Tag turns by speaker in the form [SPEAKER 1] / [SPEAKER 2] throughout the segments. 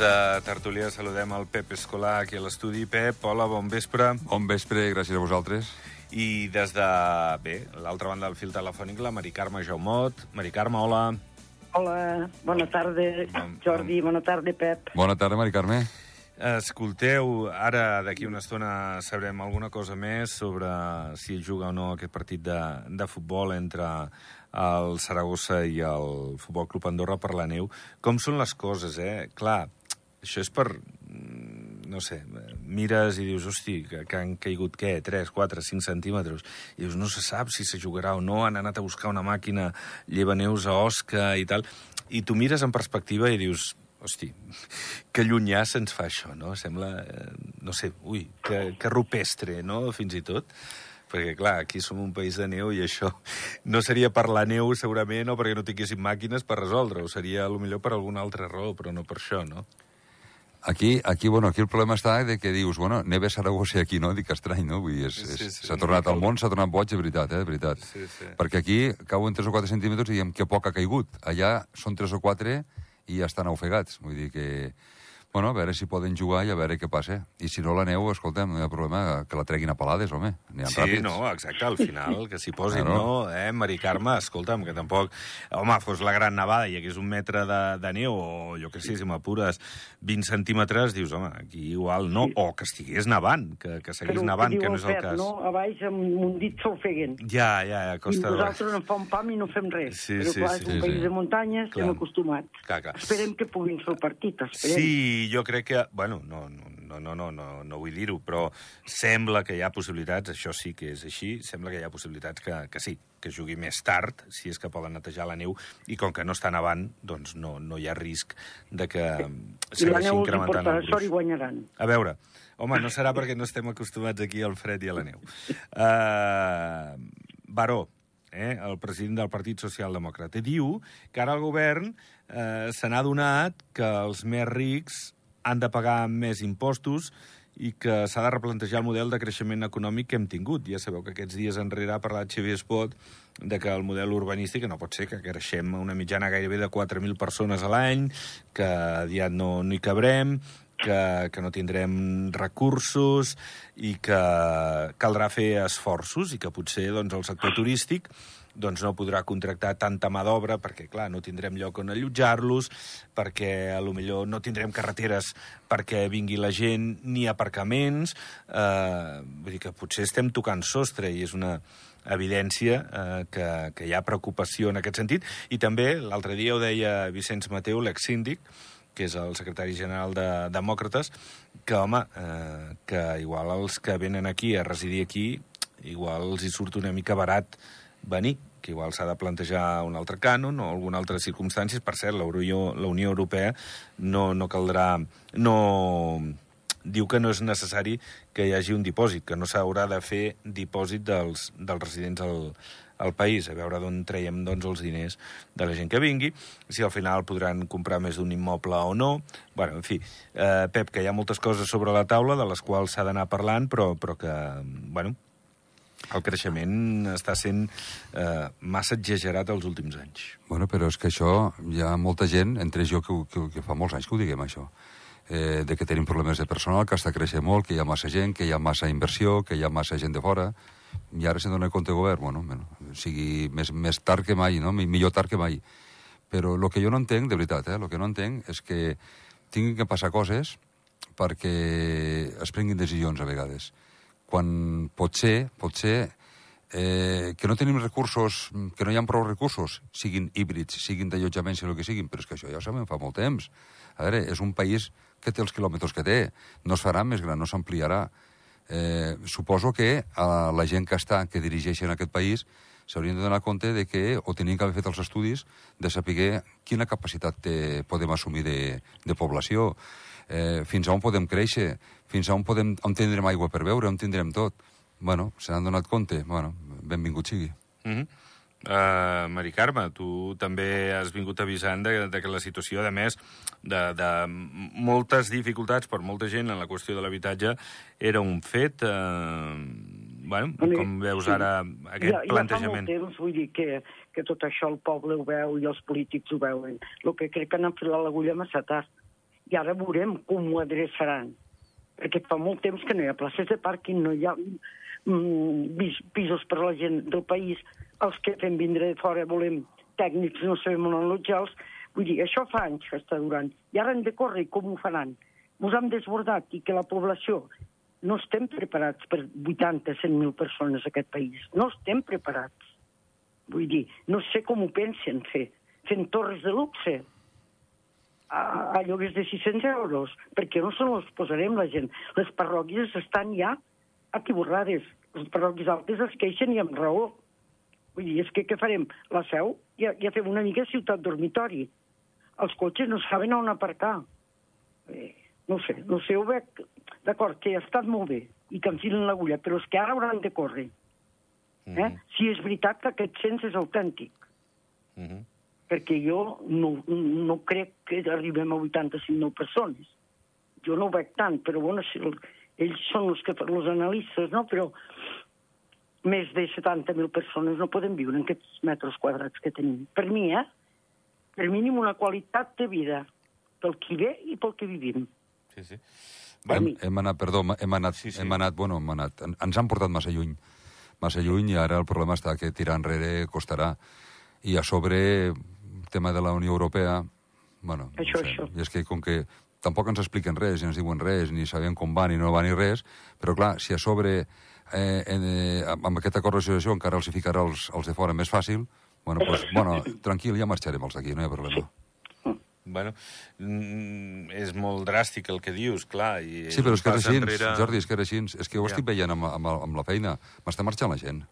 [SPEAKER 1] de tertúlia. Saludem el Pep Escolar aquí a l'estudi. Pep, hola, bon vespre.
[SPEAKER 2] Bon vespre, gràcies a vosaltres.
[SPEAKER 1] I des de, bé, l'altra banda del fil telefònic, la Mari Carme Jaumot. Mari Carme, hola.
[SPEAKER 3] Hola, bona tarda,
[SPEAKER 1] Bon-
[SPEAKER 3] Jordi, bona tarda, Pep.
[SPEAKER 2] Bona tarda, Mari Carme.
[SPEAKER 1] Escolteu, ara d'aquí una estona sabrem alguna cosa més sobre si juga o no aquest partit de, de futbol entre el Saragossa i el Futbol Club Andorra per la neu. Com són les coses, eh? Clar, això és per... mm, no sé, mires i dius, hosti, que, que han caigut, què, 3, 4, 5 centímetres. I dius, no se sap si se jugarà o no, han anat a buscar una màquina llevaneus a Osca i tal. I tu mires en perspectiva i dius, hosti, que llunyà se'ns fa això, no? Sembla, eh, no sé, ui, que, que rupestre, no?, fins i tot. Perquè, clar, aquí som un país de neu i això no seria per la neu, segurament, o perquè no tinguéssim màquines per resoldre-ho. Seria, a lo millor, per alguna altra raó, però no per això, no?
[SPEAKER 2] Aquí, aquí, bueno, aquí el problema està de que dius, bueno, neve a Saragossa aquí no, dic estrany, no? Vull dir, és-
[SPEAKER 1] Sí, sí,
[SPEAKER 2] s'ha tornat al món, s'ha tornat boig, de veritat, eh, de veritat.
[SPEAKER 1] Sí, sí.
[SPEAKER 2] Perquè aquí cauen 3 o 4 centímetres i diem que poc ha caigut. Allà són 3 o 4 i ja estan ofegats. Vull dir que, bueno, a veure si poden jugar i a veure què passa. I si no la neu, escolta'm, no hi ha problema, que la treguin a palades, home. N'hi ha
[SPEAKER 1] Sí,
[SPEAKER 2] ràpids.
[SPEAKER 1] no, exacte, al final, que s'hi posin,
[SPEAKER 2] Claro.
[SPEAKER 1] no? Eh, Mari Carme, escolta'm, que tampoc... Home, fos la gran nevada i hi hagués un metre de, de neu, o jo què sé, si m'apures 20 centímetres, dius, home, aquí igual no, o que estigués nevant, que, que seguís
[SPEAKER 3] Però
[SPEAKER 1] nevant,
[SPEAKER 3] diu
[SPEAKER 1] que no és el
[SPEAKER 3] Pep,
[SPEAKER 1] cas.
[SPEAKER 3] No? A baix amb un dit s'ofeguen.
[SPEAKER 1] Ja, ja, ja,
[SPEAKER 3] I
[SPEAKER 1] costa de
[SPEAKER 3] nosaltres no fem pam i no fem res.
[SPEAKER 1] Sí,
[SPEAKER 3] Però
[SPEAKER 1] sí,
[SPEAKER 3] clar,
[SPEAKER 1] sí,
[SPEAKER 3] és un
[SPEAKER 2] sí,
[SPEAKER 3] país
[SPEAKER 2] sí.
[SPEAKER 3] de muntanya, estem acostumats.
[SPEAKER 1] Clar, clar.
[SPEAKER 3] Esperem que puguin fer el partit, esperem.
[SPEAKER 1] Sí, jo crec que... Bueno, no, no, no, no, no, no vull dir-ho, però sembla que hi ha possibilitats, això sí que és així, sembla que hi ha possibilitats que, que sí, que jugui més tard, si és que poden netejar la neu, i com que no està nevant, doncs no, no hi ha risc de que
[SPEAKER 3] I la
[SPEAKER 1] segueixi incrementant el
[SPEAKER 3] sort i
[SPEAKER 1] gruix.
[SPEAKER 3] guanyaran.
[SPEAKER 1] A veure, home, no serà perquè no estem acostumats aquí al fred i a la neu. Uh, Baró, eh, el president del Partit Socialdemòcrata, diu que ara el govern eh, se n'ha adonat que els més rics han de pagar més impostos i que s'ha de replantejar el model de creixement econòmic que hem tingut. Ja sabeu que aquests dies enrere ha parlat Xavier Espot de que el model urbanístic no pot ser que creixem una mitjana gairebé de 4.000 persones a l'any, que aviat no, no hi cabrem, que, que no tindrem recursos i que caldrà fer esforços i que potser doncs, el sector turístic doncs no podrà contractar tanta mà d'obra perquè, clar, no tindrem lloc on allotjar-los, perquè a lo millor no tindrem carreteres perquè vingui la gent, ni aparcaments... Eh, vull dir que potser estem tocant sostre i és una evidència eh, que, que hi ha preocupació en aquest sentit. I també, l'altre dia ho deia Vicenç Mateu, l'exsíndic, que és el secretari general de Demòcrates, que, home, eh, que igual els que venen aquí a residir aquí, igual els hi surt una mica barat venir, que igual s'ha de plantejar un altre cànon o alguna altra circumstància. Per cert, la Unió, la Unió Europea no, no caldrà... No, diu que no és necessari que hi hagi un dipòsit, que no s'haurà de fer dipòsit dels, dels residents al, al país, a veure d'on traiem doncs, els diners de la gent que vingui, si al final podran comprar més d'un immoble o no. bueno, en fi, eh, Pep, que hi ha moltes coses sobre la taula de les quals s'ha d'anar parlant, però, però que, bueno, el creixement està sent eh, massa exagerat els últims anys.
[SPEAKER 2] Bueno, però és que això, hi ha molta gent, entre jo que, que, que fa molts anys que ho diguem, això, eh, de que tenim problemes de personal, que està creixent molt, que hi ha massa gent, que hi ha massa inversió, que hi ha massa gent de fora, i ara se'n dona compte el govern, bueno, bueno, sigui més, més tard que mai, no? Mi- millor tard que mai. Però el que jo no entenc, de veritat, eh, el que no entenc és que tinguin que passar coses perquè es prenguin decisions a vegades. Quan potser, potser eh, que no tenim recursos, que no hi ha prou recursos, siguin híbrids, siguin d'allotjament, si el que siguin, però és que això ja ho sabem fa molt temps. A veure, és un país que té els quilòmetres que té, no es farà més gran, no s'ampliarà. Eh, suposo que a la gent que està, que dirigeixen aquest país, s'haurien de donar compte de que, o tenien que haver fet els estudis, de saber quina capacitat té, podem assumir de, de població, eh, fins a on podem créixer, fins a on, podem, on tindrem aigua per beure, on tindrem tot. Bueno, se n'han donat compte, bueno, benvingut sigui.
[SPEAKER 1] Mm -hmm. Uh, Mari Carme, tu també has vingut avisant de, de que la situació, a més, de, de moltes dificultats per molta gent en la qüestió de l'habitatge era un fet. Uh, bueno, com veus
[SPEAKER 3] sí.
[SPEAKER 1] ara aquest
[SPEAKER 3] ja,
[SPEAKER 1] plantejament?
[SPEAKER 3] Ja fa molt temps, vull dir, que, que tot això el poble ho veu i els polítics ho veuen. El que crec que han enfilat l'agulla massa tard. I ara veurem com ho adreçaran. Perquè fa molt temps que no hi ha places de pàrquing, no hi ha mm, pisos per a la gent del país. Els que fem vindre de fora volem tècnics, no sabem on allotjar-los. Vull dir, això fa anys que està durant. I ara hem de córrer, com ho faran? Ens hem desbordat i que la població no estem preparats per 80, 100.000 persones a aquest país. No estem preparats. Vull dir, no sé com ho pensen fer. Fent torres de luxe a, a lloguers de 600 euros. perquè no se les posarem la gent? Les parròquies estan ja atiborrades. Les parròquies altes es queixen i amb raó. Vull dir, és que què farem? La seu ja, ja fem una mica ciutat dormitori. Els cotxes no saben on aparcar. Eh, no sé, no sé, ho veig... D'acord, que ha estat molt bé i que enfilen l'agulla, però és que ara hauran de córrer. Eh?
[SPEAKER 1] Mhm.
[SPEAKER 3] Si és veritat que aquest cens és autèntic
[SPEAKER 1] Mhm.
[SPEAKER 3] perquè jo no, no crec que arribem a 85.000 persones. Jo no ho veig tant, però bueno, si el, ells són els que els analistes, no? Però més de 70.000 persones no poden viure en aquests metres quadrats que tenim. Per mi, eh? Per mínim una qualitat de vida pel qui ve i pel que vivim.
[SPEAKER 1] Sí, sí.
[SPEAKER 3] Per
[SPEAKER 2] Hem, hem anat, perdó, hem anat,
[SPEAKER 1] Sí, sí.
[SPEAKER 2] hem anat, bueno, hem anat, en- ens han portat massa lluny, massa lluny, i ara el problema està que tirar enrere costarà. I a sobre, tema de la Unió Europea, bueno,
[SPEAKER 3] Això,
[SPEAKER 2] no sé,
[SPEAKER 3] això.
[SPEAKER 2] i és que com que tampoc ens expliquen res, ni ens diuen res, ni sabem com va, ni no va, ni res, però clar, si a sobre, eh, en, eh, amb aquest acord d'associació encara els hi ficarà els, els de fora més fàcil, bueno, pues, bueno, tranquil, ja marxarem els d'aquí, no hi ha problema.
[SPEAKER 1] Bueno, mm, és molt dràstic el que dius, clar. I
[SPEAKER 2] Sí, però és que
[SPEAKER 1] pas
[SPEAKER 2] així,
[SPEAKER 1] enrere-
[SPEAKER 2] Jordi, és que era així. És que ho
[SPEAKER 1] Ja.
[SPEAKER 2] estic veient amb, amb, amb la feina. M'està marxant la gent.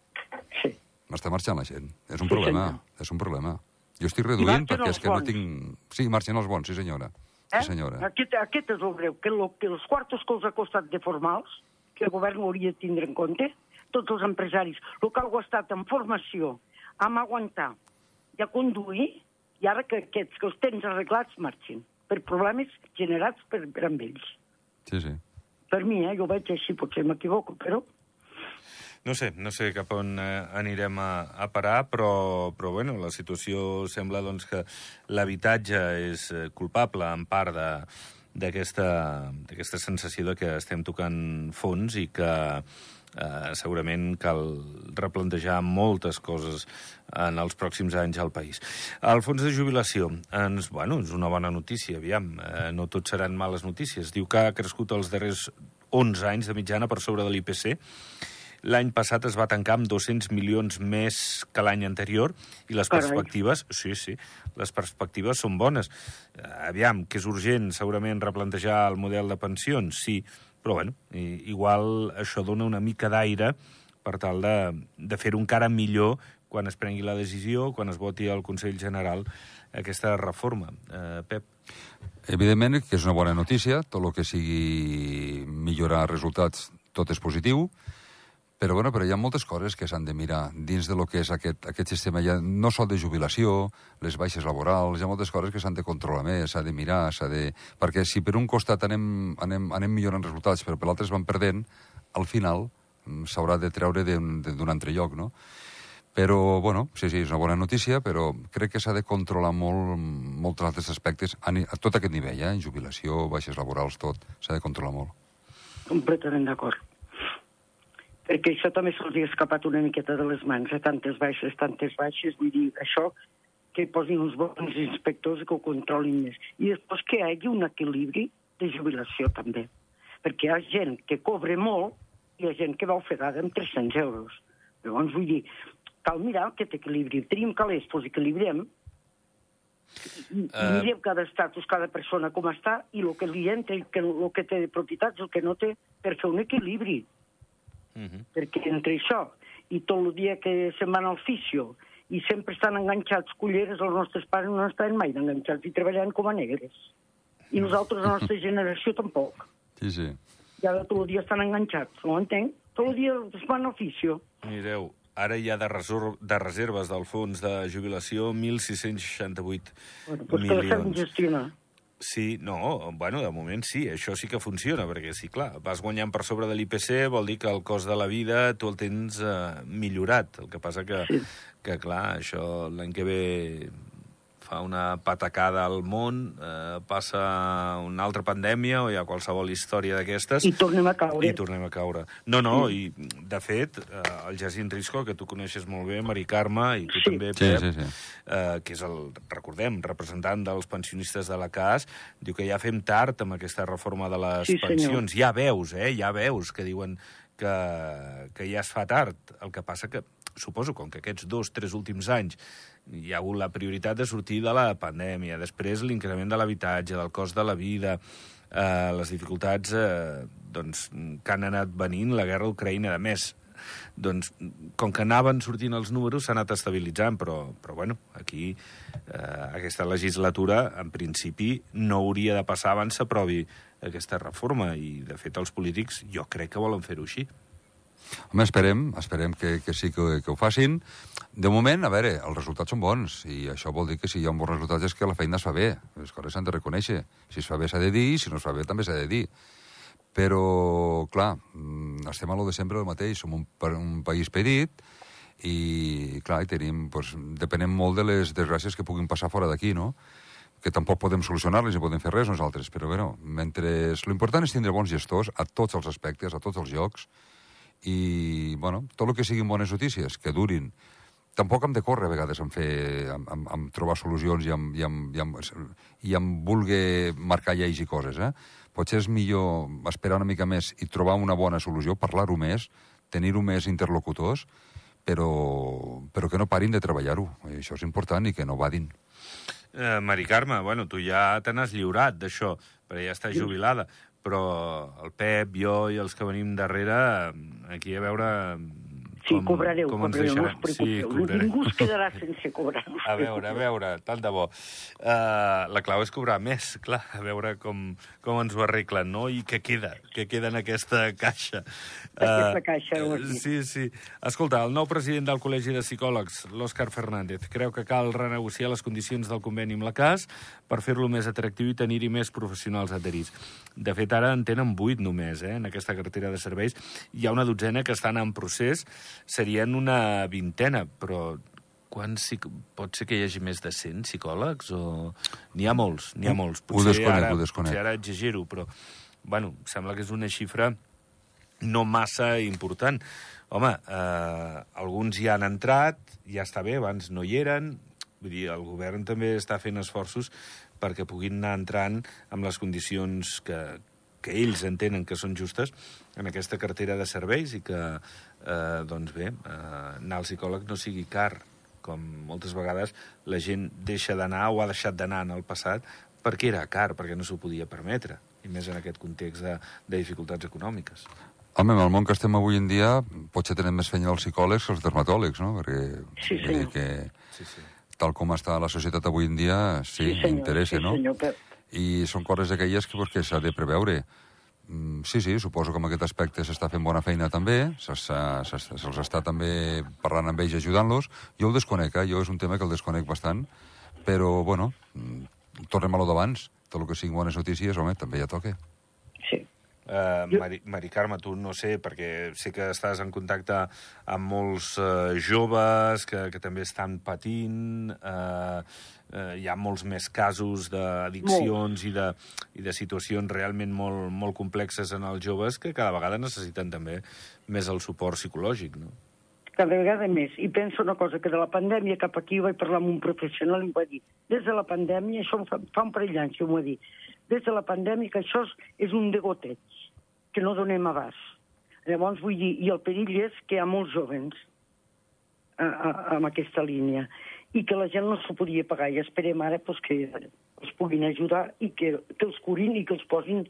[SPEAKER 3] Sí.
[SPEAKER 2] M'està marxant la gent. És un
[SPEAKER 3] Sí,
[SPEAKER 2] problema.
[SPEAKER 3] senyor.
[SPEAKER 2] És un problema. Jo estic reduint perquè és que no
[SPEAKER 3] bons.
[SPEAKER 2] tinc... Sí, marxen els bons, sí senyora.
[SPEAKER 3] Eh?
[SPEAKER 2] Sí senyora.
[SPEAKER 3] Aquest, aquest és el greu, que, lo, que els quartos que els ha costat de formals, que el govern ho hauria de tindre en compte, tots els empresaris, el que ha estat en formació, amb aguantar i a conduir, i ara que aquests que els tens arreglats marxin, per problemes generats per, per amb ells.
[SPEAKER 2] Sí, sí.
[SPEAKER 3] Per mi, eh, jo ho veig així, potser m'equivoco, però...
[SPEAKER 1] No sé, no sé cap on eh, anirem a, a parar, però, però bueno, la situació sembla doncs, que l'habitatge és eh, culpable en part de d'aquesta d'aquesta sensació de que estem tocant fons i que eh, segurament cal replantejar moltes coses en els pròxims anys al país. El fons de jubilació ens, bueno, és una bona notícia, aviam, eh, no tot seran males notícies. Diu que ha crescut els darrers 11 anys de mitjana per sobre de l'IPC, L'any passat es va tancar amb 200 milions més que l'any anterior i les
[SPEAKER 3] Carai.
[SPEAKER 1] perspectives, sí, sí, les perspectives són bones. Eh, Aviam, que és urgent segurament replantejar el model de pensions, sí, però bueno, igual això dona una mica d'aire per tal de, de fer-ho encara millor quan es prengui la decisió, quan es voti al Consell General aquesta reforma. Eh, Pep?
[SPEAKER 2] Evidentment que és una bona notícia, tot el que sigui millorar resultats, tot és positiu, però, bueno, però hi ha moltes coses que s'han de mirar dins de lo que és aquest, aquest sistema, ja no sol de jubilació, les baixes laborals, hi ha moltes coses que s'han de controlar més, s'ha de mirar, s'ha de... Perquè si per un costat anem, anem, anem millorant resultats, però per l'altre es van perdent, al final mm, s'haurà de treure d'un altre lloc, no? Però, bueno, sí, sí, és una bona notícia, però crec que s'ha de controlar molt, molts altres aspectes a, a tot aquest nivell, eh? jubilació, baixes laborals, tot, s'ha de controlar molt.
[SPEAKER 3] Completament d'acord. Perquè això també se'ls ha escapat una miqueta de les mans, eh? tantes baixes, tantes baixes, vull dir, això que hi posin uns bons inspectors que ho controlin més. I després que hi hagi un equilibri de jubilació, també. Perquè hi ha gent que cobra molt i hi ha gent que va ofegada amb 300 euros. Llavors, vull dir, cal mirar aquest equilibri. Tenim calés, doncs equilibrem, uh... mirem cada estatus, cada persona com està, i el que li entra, i que, el que té de propietats, el que no té, per fer un equilibri.
[SPEAKER 1] Uh -huh.
[SPEAKER 3] Perquè entre això i tot el dia que se'n van al fisio i sempre estan enganxats culleres, els nostres pares no estan mai enganxats i treballant com a negres. I nosaltres, la nostra generació, tampoc.
[SPEAKER 2] Sí, sí.
[SPEAKER 3] I ara tot el dia estan enganxats, no ho entenc? Tot el dia es van al fisio.
[SPEAKER 1] Mireu, ara hi ha de, resor de reserves del fons de jubilació 1.668
[SPEAKER 3] Bueno, doncs que les sabem
[SPEAKER 1] milions.
[SPEAKER 3] gestionar.
[SPEAKER 1] Sí, no, bueno, de moment sí, això sí que funciona, perquè sí, clar, vas guanyant per sobre de l'IPC, vol dir que el cost de la vida tu el tens eh, millorat. El que passa que,
[SPEAKER 3] Sí.
[SPEAKER 1] que clar, això l'any que ve fa una patacada al món, eh, passa una altra pandèmia o hi ha qualsevol història d'aquestes...
[SPEAKER 3] I tornem a caure.
[SPEAKER 1] I tornem a caure. No, no, i de fet, eh, el Jacint Risco, que tu coneixes molt bé, Mari Carme, i tu
[SPEAKER 3] Sí.
[SPEAKER 1] també,
[SPEAKER 2] Sí,
[SPEAKER 1] Pep,
[SPEAKER 2] sí, sí.
[SPEAKER 1] eh, que és el, recordem, representant dels pensionistes de la CAS, diu que ja fem tard amb aquesta reforma de les
[SPEAKER 3] Sí, senyor.
[SPEAKER 1] pensions. Ja veus, eh? Ja veus que diuen que, que ja es fa tard. El que passa que, suposo, com que aquests dos, tres últims anys hi ha hagut la prioritat de sortir de la pandèmia, després l'increment de l'habitatge, del cost de la vida, eh, les dificultats eh, doncs, que han anat venint, la guerra Ucraïna, a més, doncs, com que anaven sortint els números, s'ha anat estabilitzant, però, però bueno, aquí, eh, aquesta legislatura, en principi, no hauria de passar abans s'aprovi aquesta reforma, i, de fet, els polítics jo crec que volen fer-ho així.
[SPEAKER 2] Home, esperem, esperem que, que sí que, que ho facin. De moment, a veure, els resultats són bons, i això vol dir que si hi ha un bon resultat és que la feina es fa bé. Les coses s'han de reconèixer. Si es fa bé s'ha de dir, i si no es fa bé també s'ha de dir. Però, clar, mm, estem a lo de sempre el mateix. Som un, un país petit i, clar, i tenim, doncs, depenem molt de les desgràcies que puguin passar fora d'aquí, no? que tampoc podem solucionar-les ni podem fer res nosaltres, però bueno, mentre... L'important és tindre bons gestors a tots els aspectes, a tots els llocs, i, bueno, tot el que siguin bones notícies, que durin. Tampoc hem de córrer a vegades en fer, en, en, en trobar solucions i en, i, en, i, en, i en voler marcar lleis i coses, eh? Potser és millor esperar una mica més i trobar una bona solució, parlar-ho més, tenir-ho més interlocutors, però, però que no parin de treballar-ho. Això és important i que no vadin.
[SPEAKER 1] Eh, Mari Carme, bueno, tu ja te n'has lliurat d'això, perquè ja estàs jubilada, però el Pep, jo i els que venim darrere, aquí a veure...
[SPEAKER 3] Sí, cobrareu,
[SPEAKER 1] com
[SPEAKER 3] cobrareu, no us
[SPEAKER 1] cobrarem.
[SPEAKER 3] Ningú es quedarà sense cobrar.
[SPEAKER 1] A veure, a veure, tant de bo. Uh, la clau és cobrar més, clar, a veure com, com ens ho arreglen, no? I què queda, què queda en aquesta caixa.
[SPEAKER 3] Aquesta
[SPEAKER 1] Eh,
[SPEAKER 3] caixa, dit.
[SPEAKER 1] Sí, sí. Escolta, el nou president del Col·legi de Psicòlegs, l'Òscar Fernández, creu que cal renegociar les condicions del conveni amb la CAS per fer-lo més atractiu i tenir-hi més professionals adherits. De fet, ara en tenen vuit només, eh, en aquesta cartera de serveis. Hi ha una dotzena que estan en procés, serien una vintena, però quants psic... pot ser que hi hagi més de 100 psicòlegs? O... N'hi ha molts, n'hi ha molts.
[SPEAKER 2] Ho desconec,
[SPEAKER 1] ara,
[SPEAKER 2] ho desconec.
[SPEAKER 1] Potser ara exagero, però, bueno, sembla que és una xifra no massa important. Home, eh, alguns hi han entrat, ja està bé, abans no hi eren, vull dir, el govern també està fent esforços perquè puguin anar entrant amb les condicions que, que ells entenen que són justes en aquesta cartera de serveis i que, eh, doncs bé, eh, anar al psicòleg no sigui car, com moltes vegades la gent deixa d'anar o ha deixat d'anar en el passat perquè era car, perquè no s'ho podia permetre, i més en aquest context de, de dificultats econòmiques.
[SPEAKER 2] Home, en el món que estem avui en dia, potser tenen més feina els psicòlegs que els dermatòlegs, no? Perquè,
[SPEAKER 3] Sí, senyor.
[SPEAKER 2] que,
[SPEAKER 1] Sí, sí.
[SPEAKER 2] Tal com està la societat avui en dia, sí,
[SPEAKER 3] senyor,
[SPEAKER 2] interessa,
[SPEAKER 3] sí,
[SPEAKER 2] no?
[SPEAKER 3] senyor, Pep.
[SPEAKER 2] I són coses d'aquelles que, pues, que s'ha de preveure. Mm, sí, sí, suposo que en aquest aspecte s'està fent bona feina també, se- se- se- se'ls està també parlant amb ells i ajudant-los. Jo el desconec, eh? jo és un tema que el desconec bastant, però, bueno, mm, tornem a lo d'abans. Tot el que siguin bones notícies, home, també ja toca.
[SPEAKER 1] Uh,
[SPEAKER 3] Jo-
[SPEAKER 1] Mari, Mari Carme, tu no sé, perquè sé que estàs en contacte amb molts uh, joves que, que també estan patint, uh, uh, hi ha molts més casos d'addiccions i, de, i de situacions realment molt, molt complexes en els joves que cada vegada necessiten també més el suport psicològic, no?
[SPEAKER 3] cada vegada més. I penso una cosa, que de la pandèmia cap aquí vaig parlar amb un professional i em va dir, des de la pandèmia, això fa, fa un parell d'anys que m'ho va dir, des de la pandèmia que això és, és un degoteig, que no donem abast. Llavors, vull dir, i el perill és que hi ha molts jovens a, a, amb aquesta línia i que la gent no s'ho podia pagar. I esperem ara pues, que els puguin ajudar i que, que els curin i que els posin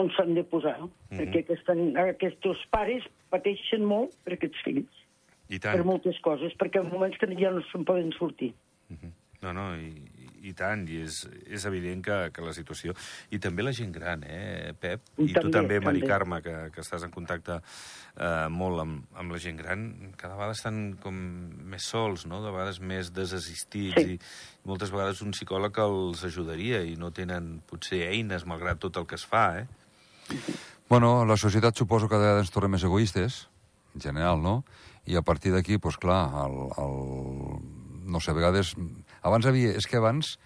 [SPEAKER 3] on s'han de posar. Mm -hmm. Perquè aquests, aquests pares pateixen molt per aquests fills
[SPEAKER 1] I
[SPEAKER 3] per
[SPEAKER 1] tant.
[SPEAKER 3] moltes coses, perquè en moments que ja no se'n poden sortir.
[SPEAKER 1] No, no, i, i tant, i és, és evident que, que la situació... I també la gent gran, eh, Pep?
[SPEAKER 3] I
[SPEAKER 1] I tu
[SPEAKER 3] també,
[SPEAKER 1] també, Mari
[SPEAKER 3] també.
[SPEAKER 1] Carme, que, que estàs en contacte eh, molt amb, amb la gent gran, cada vegada estan com més sols, no? De vegades més desassistits,
[SPEAKER 3] Sí.
[SPEAKER 1] i moltes vegades un psicòleg els ajudaria i no tenen, potser, eines, malgrat tot el que es fa, eh?
[SPEAKER 2] Bueno, la societat suposo que cada vegada ens tornem més egoistes, en general, no? I a partir d'aquí, doncs clar, el, el... no sé, a vegades... Abans havia... És que abans...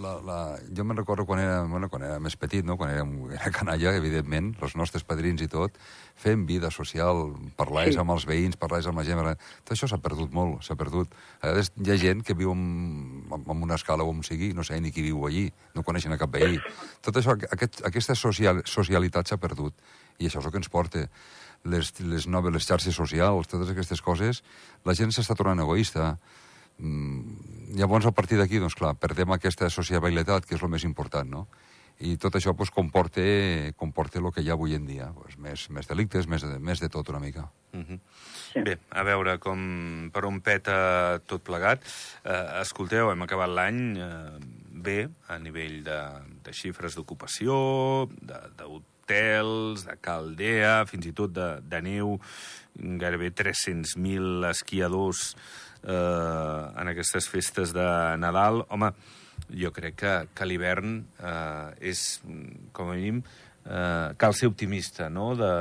[SPEAKER 2] La, la, jo me'n recordo quan era, bueno, quan era més petit, no? quan era, era canalla, evidentment, els nostres padrins i tot, fent vida social, parlais sí. amb els veïns, parlais amb la gent... Tot això s'ha perdut molt, s'ha perdut. A vegades hi ha gent que viu en, en una escala o on sigui, no sé ni qui viu allí, no coneixen a cap veí. Tot això, aquest, aquesta social, socialitat s'ha perdut, i això és el que ens porta les, les noves, les xarxes socials, totes aquestes coses, la gent s'està tornant egoista. Mm, llavors, a partir d'aquí, doncs clar, perdem aquesta sociabilitat, que és el més important, no? I tot això pues, comporta, comporta el que hi ha avui en dia, pues, més, més delictes, més de, més de tot una mica. Uh
[SPEAKER 1] -huh. sí. Bé, a veure com per on peta tot plegat. Eh, escolteu, hem acabat l'any eh, bé a nivell de, de xifres d'ocupació, hotels, de caldea, fins i tot de, de neu, gairebé 300.000 esquiadors eh, en aquestes festes de Nadal. Home, jo crec que, que l'hivern eh, és, com a mínim, eh, cal ser optimista, no?, de,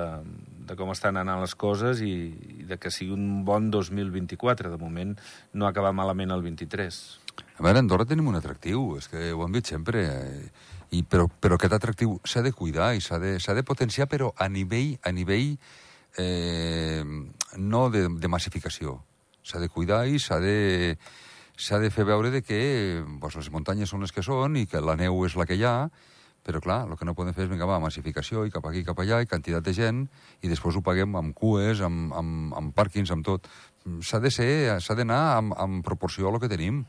[SPEAKER 1] de com estan anant les coses i, i de que sigui un bon 2024. De moment no acaba malament el 23.
[SPEAKER 2] A veure, Andorra tenim un atractiu, és que ho hem dit sempre, eh, i, però, però aquest atractiu s'ha de cuidar i s'ha de, de potenciar, però a nivell, a nivell eh, no de, de massificació s'ha de cuidar i s'ha de, s'ha de fer veure de que pues, les muntanyes són les que són i que la neu és la que hi ha, però clar, el que no podem fer és, vinga, va, massificació i cap aquí, cap allà, i quantitat de gent, i després ho paguem amb cues, amb, amb, amb pàrquings, amb tot. S'ha de ser, s'ha d'anar amb, amb proporció a el que tenim.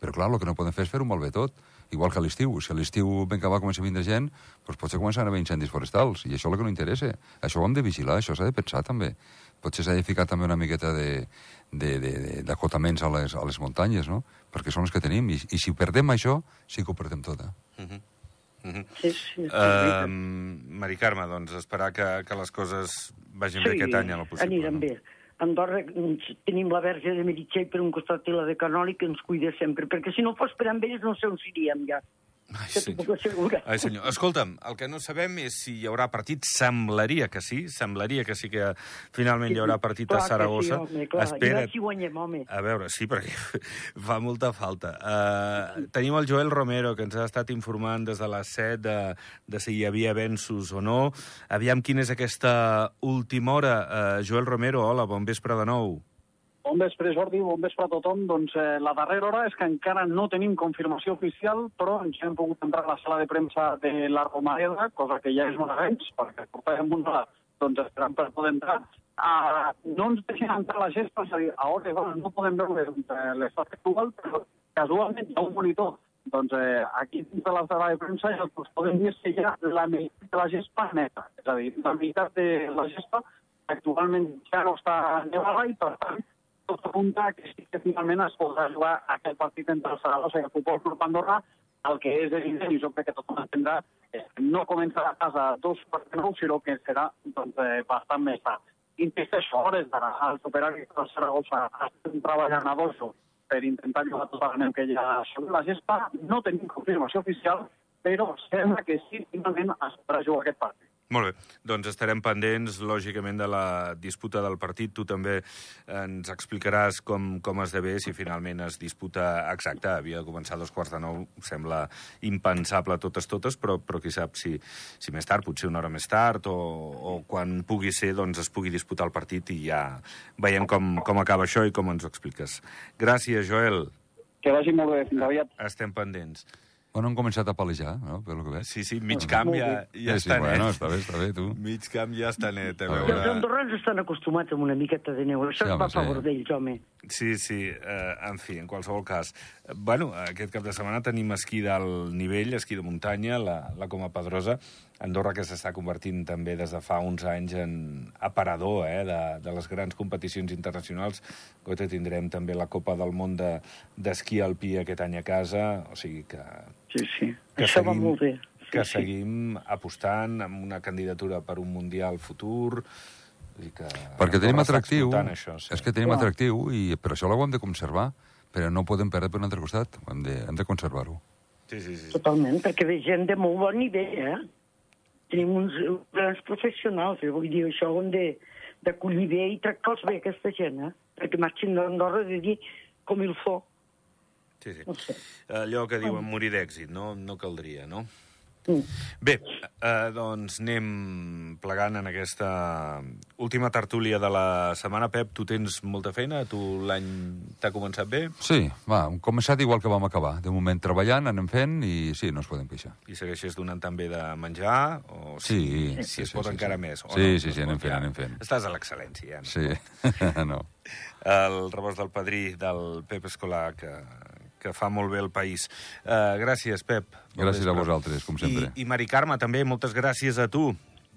[SPEAKER 2] Però clar, el que no podem fer és fer un malbé tot. Igual que a l'estiu. Si a l'estiu, vinga, va, comença a vindre gent, doncs potser començaran a haver incendis forestals. I això és el que no interessa. Això ho hem de vigilar, això s'ha de pensar també. Potser s'ha de ficar també una miqueta de, d'acotaments a, les, a les muntanyes, no? Perquè són els que tenim, i, i si perdem això, sí que ho perdem tot, eh? Uh -huh.
[SPEAKER 1] Uh -huh. Sí, sí, uh, Mari Carme, doncs esperar que, que les coses vagin sí, bé aquest any a la possible.
[SPEAKER 3] aniran no? bé. Andorra tenim la verge de Meritxell per un costat i la de Canoli que ens cuida sempre, perquè si no fos per amb ells no sé on seríem ja.
[SPEAKER 1] Ai, senyor. Ai, senyor. Escolta'm, el que no sabem és si hi haurà partit. Semblaria que sí, semblaria que sí que finalment hi haurà partit
[SPEAKER 3] clar
[SPEAKER 1] a Saragossa.
[SPEAKER 3] Sí, home, clar. Espera. I si guanyem, home.
[SPEAKER 1] A veure, sí, perquè fa molta falta. Uh, tenim el Joel Romero, que ens ha estat informant des de les 7 de, de si hi havia avenços o no. Aviam quina és aquesta última hora. Uh, Joel Romero, hola, bon vespre de nou.
[SPEAKER 4] Bon vespre, Jordi, bon vespre a tothom. Doncs eh, la darrera hora és que encara no tenim confirmació oficial, però ens hem pogut entrar a la sala de premsa de la Romareda, cosa que ja és un avenç, perquè portàvem una hora doncs, esperant per poder entrar. Uh, no ens deixen entrar la gespa, és a dir, a hores bueno, no podem veure eh, l'estat actual, però casualment hi ha un monitor doncs eh, aquí dins de la sala de premsa ja us podem dir que hi ha la meitat de la gespa neta, és a dir, la meitat de la gespa actualment ja no està nevada i, per tant, tot apunta que sí que finalment es podrà jugar aquest partit entre el Saragossa i el Futbol Club Andorra, el que és evident, i jo crec que tothom entendrà, que no començarà a casa dos per nou, sinó que serà doncs, eh, bastant més tard. Insisteixo, hores d'ara, al superàvit del Saragossa estem treballant a dojo per intentar jugar tot el que hi ha sobre la gespa. No tenim confirmació oficial, però sembla que sí, finalment es podrà jugar aquest partit.
[SPEAKER 1] Molt bé, doncs estarem pendents, lògicament, de la disputa del partit. Tu també ens explicaràs com, com esdevé, si finalment es disputa exacte. Havia de començar a dos quarts de nou, sembla impensable totes totes, però, però qui sap si, si més tard, potser una hora més tard, o, o quan pugui ser, doncs es pugui disputar el partit i ja veiem com, com acaba això i com ens ho expliques. Gràcies, Joel.
[SPEAKER 4] Que vagi molt bé, fins aviat.
[SPEAKER 1] Estem pendents.
[SPEAKER 2] Bueno, han començat a palejar, no?, pel que veig.
[SPEAKER 1] Sí, sí, mig camp ja, ja sí, està
[SPEAKER 2] sí,
[SPEAKER 1] net.
[SPEAKER 2] Bueno, està bé, està bé, tu.
[SPEAKER 1] Mig camp ja està net, a
[SPEAKER 3] veure... Els andorrans estan acostumats amb una miqueta de neu, això sí, va a favor sí. d'ells, home.
[SPEAKER 1] Sí, sí, uh, en fi, en qualsevol cas. Bueno, aquest cap de setmana tenim esquí d'alt nivell, esquí de muntanya, la, la Coma Pedrosa, Andorra que s'està convertint també des de fa uns anys en aparador eh, de, de les grans competicions internacionals. Gote tindrem també la Copa del Món d'esquí de, alpí aquest any a casa, o sigui que...
[SPEAKER 3] Sí, sí, que això seguim, va molt bé. Sí,
[SPEAKER 1] que sí. seguim apostant amb una candidatura per un Mundial futur...
[SPEAKER 2] Que Perquè tenim atractiu, això, sí. és que tenim Clar. atractiu i per això l'ho hem de conservar, però no podem perdre per un altre costat, hem de, hem de conservar-ho.
[SPEAKER 3] Sí, sí, sí. Totalment, perquè ve gent de molt bon nivell, eh? tenim uns grans professionals, eh? vull dir, això ho hem d'acollir bé i tractar-los bé, aquesta gent, eh? perquè marxin d'Andorra de dir com il fo.
[SPEAKER 1] Sí, sí.
[SPEAKER 3] No sé.
[SPEAKER 1] Allò que diuen morir d'èxit, no, no caldria, no?
[SPEAKER 3] Mm.
[SPEAKER 1] Bé, eh, doncs anem plegant en aquesta última tertúlia de la setmana. Pep, tu tens molta feina? Tu l'any t'ha començat bé?
[SPEAKER 2] Sí, va, hem començat igual que vam acabar. De moment treballant, anem fent i sí, no es podem queixar.
[SPEAKER 1] I segueixes donant també de menjar? O
[SPEAKER 2] Sí,
[SPEAKER 1] si,
[SPEAKER 2] sí,
[SPEAKER 1] si es
[SPEAKER 2] sí,
[SPEAKER 1] pot
[SPEAKER 2] sí,
[SPEAKER 1] encara
[SPEAKER 2] sí.
[SPEAKER 1] més? O
[SPEAKER 2] Sí,
[SPEAKER 1] no?
[SPEAKER 2] sí, sí,
[SPEAKER 1] Es
[SPEAKER 2] anem fent,
[SPEAKER 1] ja.
[SPEAKER 2] anem fent.
[SPEAKER 1] Estàs a l'excel·lència, ja.
[SPEAKER 2] Sí, no.
[SPEAKER 1] El rebost del padrí del Pep Escolar, que, que fa molt bé el país. Uh, gràcies, Pep.
[SPEAKER 2] Gràcies a vosaltres, com sempre.
[SPEAKER 1] I, I Mari Carme, també, moltes gràcies a tu.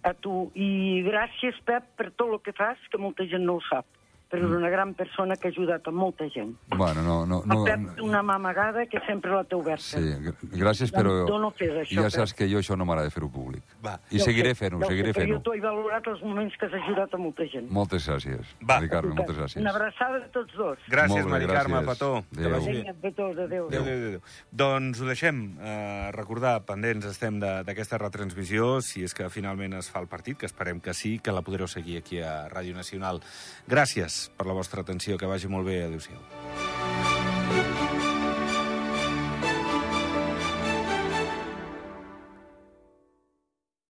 [SPEAKER 3] A tu. I gràcies, Pep, per tot el que fas, que molta gent no ho sap. Però és una gran persona que ha ajudat a molta gent.
[SPEAKER 2] Bueno, no... no,
[SPEAKER 3] No,
[SPEAKER 2] no,
[SPEAKER 3] Pep, una mà amagada que sempre la té oberta.
[SPEAKER 2] Sí, gr- gràcies, però
[SPEAKER 3] Tu no fes això,
[SPEAKER 2] ja saps que jo això no m'agrada fer-ho públic.
[SPEAKER 1] Va.
[SPEAKER 2] I
[SPEAKER 3] Ja ho
[SPEAKER 2] seguiré fent-ho,
[SPEAKER 3] ja
[SPEAKER 2] seguiré fent-ho.
[SPEAKER 3] Jo t'ho he valorat els moments que has ajudat a molta gent.
[SPEAKER 2] Moltes gràcies.
[SPEAKER 1] Va.
[SPEAKER 2] Mari Carme, moltes gràcies.
[SPEAKER 3] Una abraçada a tots dos.
[SPEAKER 1] Gràcies,
[SPEAKER 2] bé,
[SPEAKER 1] Mari Carme,
[SPEAKER 2] gràcies.
[SPEAKER 1] petó.
[SPEAKER 2] Adéu.
[SPEAKER 3] Vinga, petons, adéu.
[SPEAKER 1] Adéu, adéu, adéu. Doncs ho deixem. Uh, recordar, pendents estem de- d'aquesta retransmissió, si és que finalment es fa el partit, que esperem que sí, que la podreu seguir aquí a Ràdio Nacional. Gràcies per la vostra atenció. Que vagi molt bé. Adéu-siau.